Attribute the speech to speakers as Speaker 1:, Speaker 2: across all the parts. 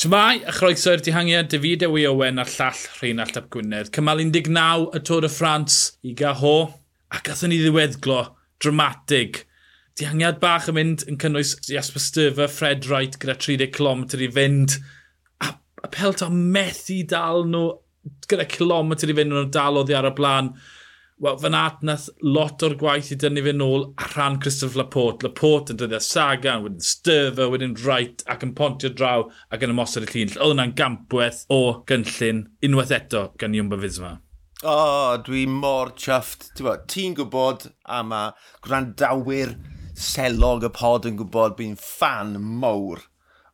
Speaker 1: Shmai, a chroeso i'r dihangiad, David Ewy Owen a'r llall Rheinald Ap Gwynedd. Cymal 19 y Tôr y Ffrans i gaho, ac gathon ni ddiweddglo dramatig. Dihangiad bach yn mynd yn cynnwys Jasper Sturfer, Fred Wright gyda 30 km i fynd. A, a pelt o methu dal nhw gyda kilometr i fynd nhw'n dal oddi ar y blaen. Wel, fan at nath lot o'r gwaith i dynnu fe nôl a rhan Christoph Laporte. Laporte yn dyddiau Sagan, wedyn Sturfer, wedyn Wright ac yn pontio draw ac yn ymosod y llun. Oedd yna'n gampwaith o gynllun unwaith eto gan Iwmba Fisma.
Speaker 2: O, oh, dwi mor chyfft. Ti'n gwybod am y gwrandawyr selog y pod yn gwybod bu'n fan mawr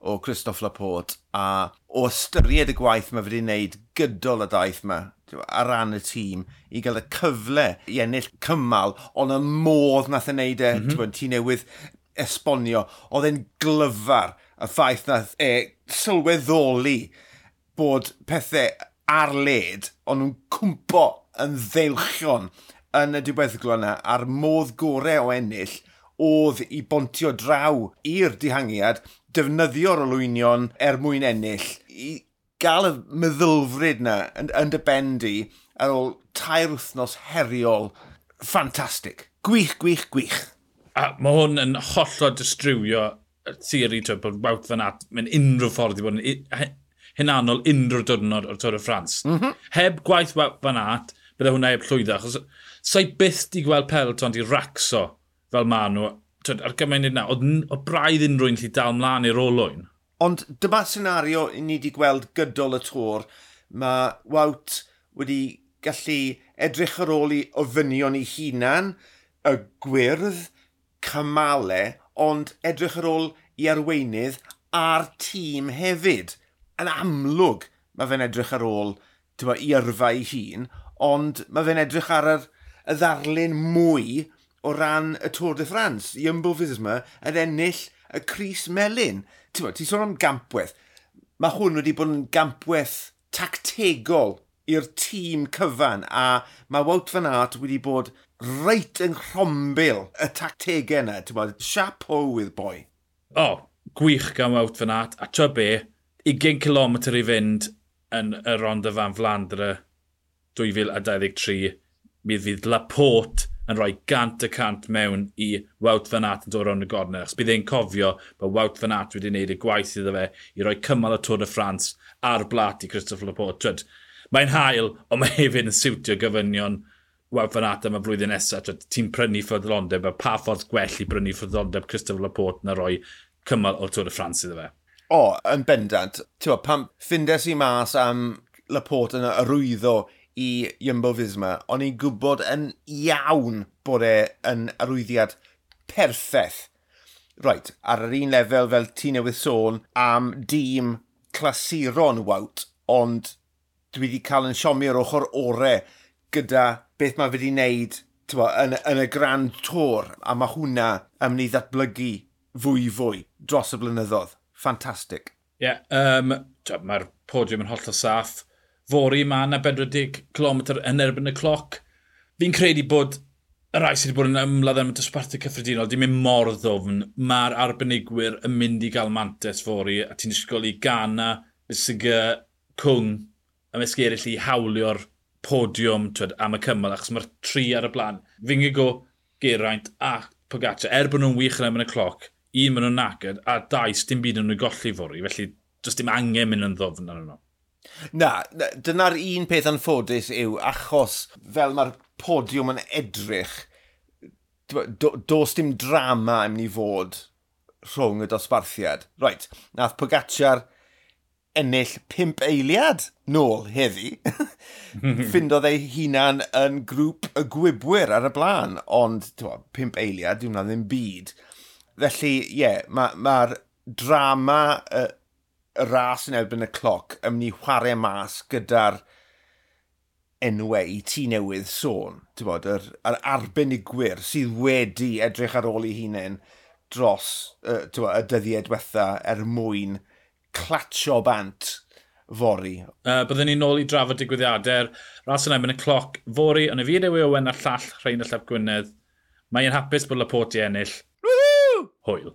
Speaker 2: o Christophe Laporte a o ystyried y gwaith mae wedi'i wneud gydol y daith yma ar ran y tîm i gael y cyfle i ennill cymal ond y modd nath yn wneud e, mm -hmm. ti newydd esbonio, oedd e'n glyfar y ffaith nath e sylweddoli bod pethau ar led ond nhw'n cwmpo yn ddeilchion yn y diweddglo yna a'r modd gorau o ennill oedd i bontio draw i'r dihangiad defnyddio'r olwynion er mwyn ennill i gael y meddylfryd na yn, yn dy bendi ar ôl tair wythnos heriol ffantastig. Gwych, gwych, gwych.
Speaker 1: A mae hwn yn hollol distriwio y theori twyd bod Wout fan at mewn unrhyw ffordd i bod yn hynanol unrhyw diwrnod o'r Tôr y Ffrans. Mm -hmm. Heb gwaith Wout fan at, bydde hwnna heb llwyddo, achos sa'i byth di gweld Pelton di racso fel maen nhw twyd, ar gymaint yna, oedd o braidd unrhyw'n gallu dal mlaen i'r olwyn.
Speaker 2: Ond dyma senario i ni wedi gweld gydol y tŵr. Mae Wout wedi gallu edrych ar ôl i ofynion ei hunan, y gwyrdd, cymalau, ond edrych ar ôl i arweinydd a'r tîm hefyd. Yn amlwg mae fe'n edrych ar ôl tywa, i yrfa ei hun, ond mae fe'n edrych ar yr, y ddarlun mwy o ran y Tôr de France. Jumbo Visma yn ennill y Cris Melin. Ti'n ti sôn am gampwaith. Mae hwn wedi bod yn gampwaith tactegol i'r tîm cyfan a mae Wout van Aert wedi bod reit yng nghrombil y tactegau yna. Ti'n bod, chapeau with boy.
Speaker 1: O, oh, gwych gan Wout van Aert. A tra be, 20 km i fynd yn y Ronda Fan Flandre 2023, mi fydd Laporte yn rhoi gant y cant mewn i Wout Van Aert yn dod o'n y gornau. Achos bydd e'n cofio bod Wout Van Aert wedi gwneud y gwaith iddo fe i roi cymal y Tôr y Ffrans ar blat i Christophe Laporte. Twyd, mae'n hael, ond mae hefyd yn siwtio gyfynion Wout Van Aert am y flwyddyn nesaf. Ti'n prynu ffyddlondeb, a pa ffordd gwell i brynu ffyddlondeb Christophe Laporte na roi cymal o Tôr y Ffrans iddo fe.
Speaker 2: O, yn bendant. Tewa, pam ffindes i mas am Laporte yn y i Jumbo Fisma, ond i'n gwybod yn iawn bod e yn arwyddiad perffaith. Right, ar yr un lefel fel ti newydd sôn am dîm clasuron wawt, ond dwi wedi cael yn siomio'r ochr orau gyda beth mae wedi wneud bo, yn, yn y Grand Tour, a mae hwnna yn mynd i ddatblygu fwy fwy dros y blynyddoedd. Ffantastig.
Speaker 1: Ie, yeah, um, mae'r podiwm yn hollol saff fori yma na 40 km yn erbyn y cloc. Fi'n credu bod y rai sydd wedi bod yn ymladd am y dosbarthu cyffredinol, di mynd mor ddofn. Mae'r arbenigwyr yn mynd i gael mantes fori, a ti'n ysgol i gana, ysig y cwng, a mesgu eraill i hawlio'r podiwm twed, am y cymal, achos mae'r tri ar y blaen. Fi'n Fingigo, Geraint a Pogaccia, er bod nhw'n wych yn erbyn y cloc, un maen nhw'n nacyd, a dais dim byd yn nhw'n golli fori, felly does dim angen mynd yn ddofn arno nhw.
Speaker 2: Na, dyna'r un peth anffodus yw, achos fel mae'r podiwm yn edrych, do, does dim drama yn mynd i fod rhwng y dosbarthiad. Right, nath Pogacar ennill pimp eiliad nôl heddi. Ffindodd ei hunan yn grŵp y gwybwyr ar y blaen, ond twa, pimp eiliad, dwi'n ddim byd. Felly, ie, yeah, mae'r ma, ma drama uh, y ras yn erbyn y cloc yn mynd i chwarae mas gyda'r enwau e, i tu newydd sôn, ti'n bod, yr, yr arbenigwyr sydd wedi edrych ar ôl ei hunain dros uh, bod, y dyddiau diwetha er mwyn clatio bant fori.
Speaker 1: Uh, byddwn ni'n ôl i drafod digwyddiadau'r ras yn erbyn y cloc fori, ond y fi Dewi Owen a llall Rhain y Llap Gwynedd. Mae'n hapus bod Laporte i ennill. Hwyl.